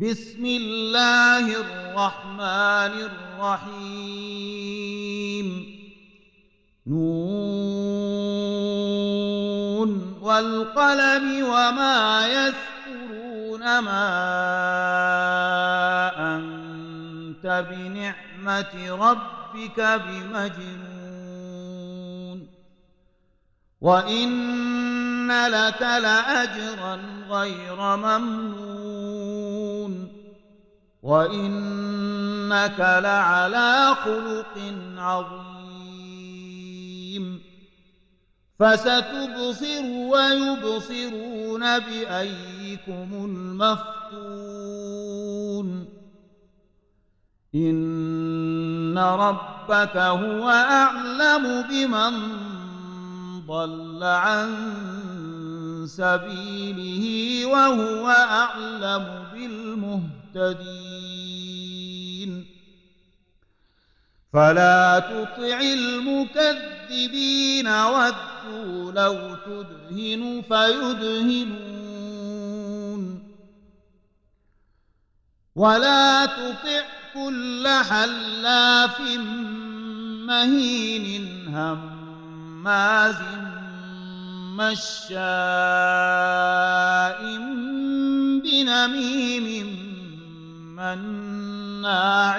بسم الله الرحمن الرحيم. نون والقلم وما يسكرون ما أنت بنعمة ربك بمجنون. وإن لك لأجرا غير ممنون. وإنك لعلى خلق عظيم. فستبصر ويبصرون بأيكم المفتون. إن ربك هو أعلم بمن ضل عن سبيله وهو أعلم بالمهتدين. فلا تطع المكذبين ودوا لو تدهن فيدهنون. ولا تطع كل حلاف مهين هماز مشاء بنميم مناع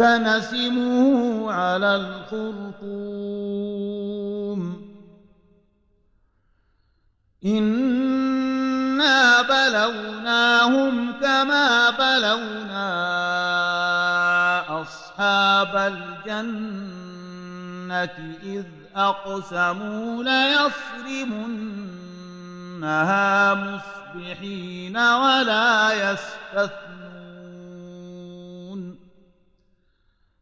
سنسمه على الخرطوم. إنا بلوناهم كما بلونا أصحاب الجنة إذ أقسموا ليصرمنها مصبحين ولا يستثنون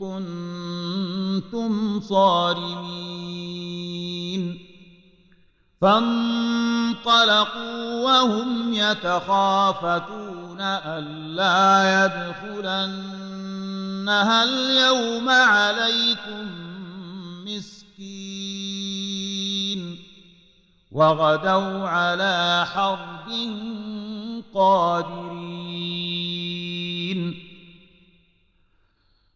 كنتم صارمين فانطلقوا وهم يتخافتون ألا يدخلنها اليوم عليكم مسكين وغدوا على حرب قادرين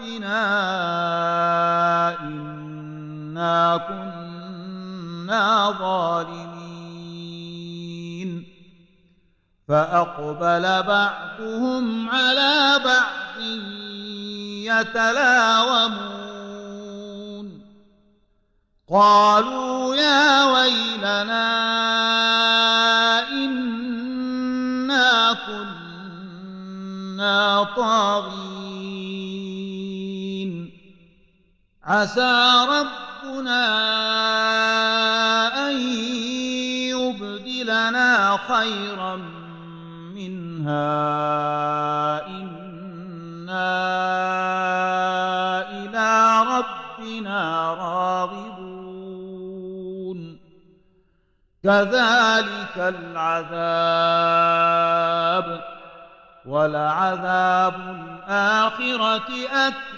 إنا كنا ظالمين فأقبل بعضهم على بعض يتلاومون قالوا يا ويلنا إنا كنا طاغين عسى ربنا أن يبدلنا خيرا منها. إنا إلى ربنا راغبون. كذلك العذاب ولعذاب الآخرة أكبر.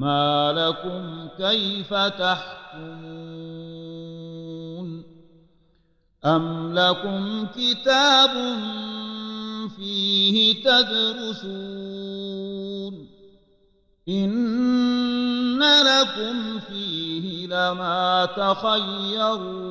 ما لكم كيف تحكمون أم لكم كتاب فيه تدرسون إن لكم فيه لما تخيرون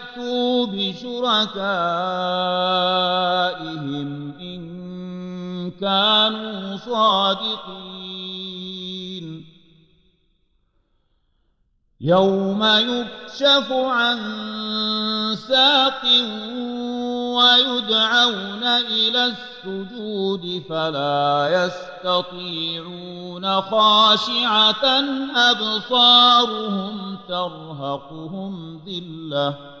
فأتوا بشركائهم إن كانوا صادقين يوم يكشف عن ساق ويدعون إلى السجود فلا يستطيعون خاشعة أبصارهم ترهقهم ذِلَّةٌ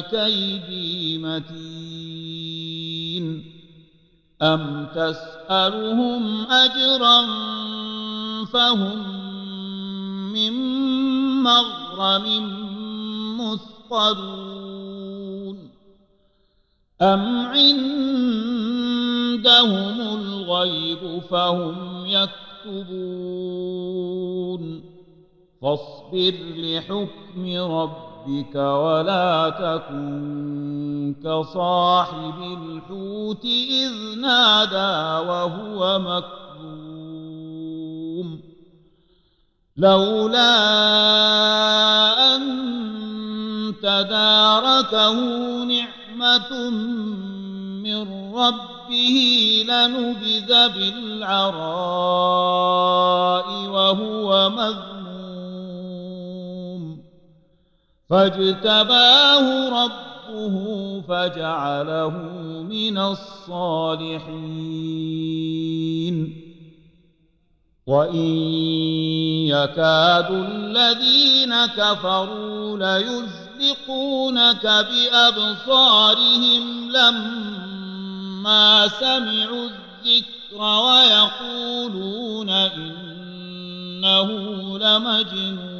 كيدي متين أم تسألهم أجرا فهم من مغرم مثقلون أم عندهم الغيب فهم يكتبون فاصبر لحكم ربك ربك ولا تكن كصاحب الحوت إذ نادى وهو مكظوم. لولا أن تداركه نعمة من ربه لنبذ بالعراء وهو مذموم فاجتباه ربه فجعله من الصالحين. وإن يكاد الذين كفروا ليزلقونك بأبصارهم لما سمعوا الذكر ويقولون إنه لمجنون.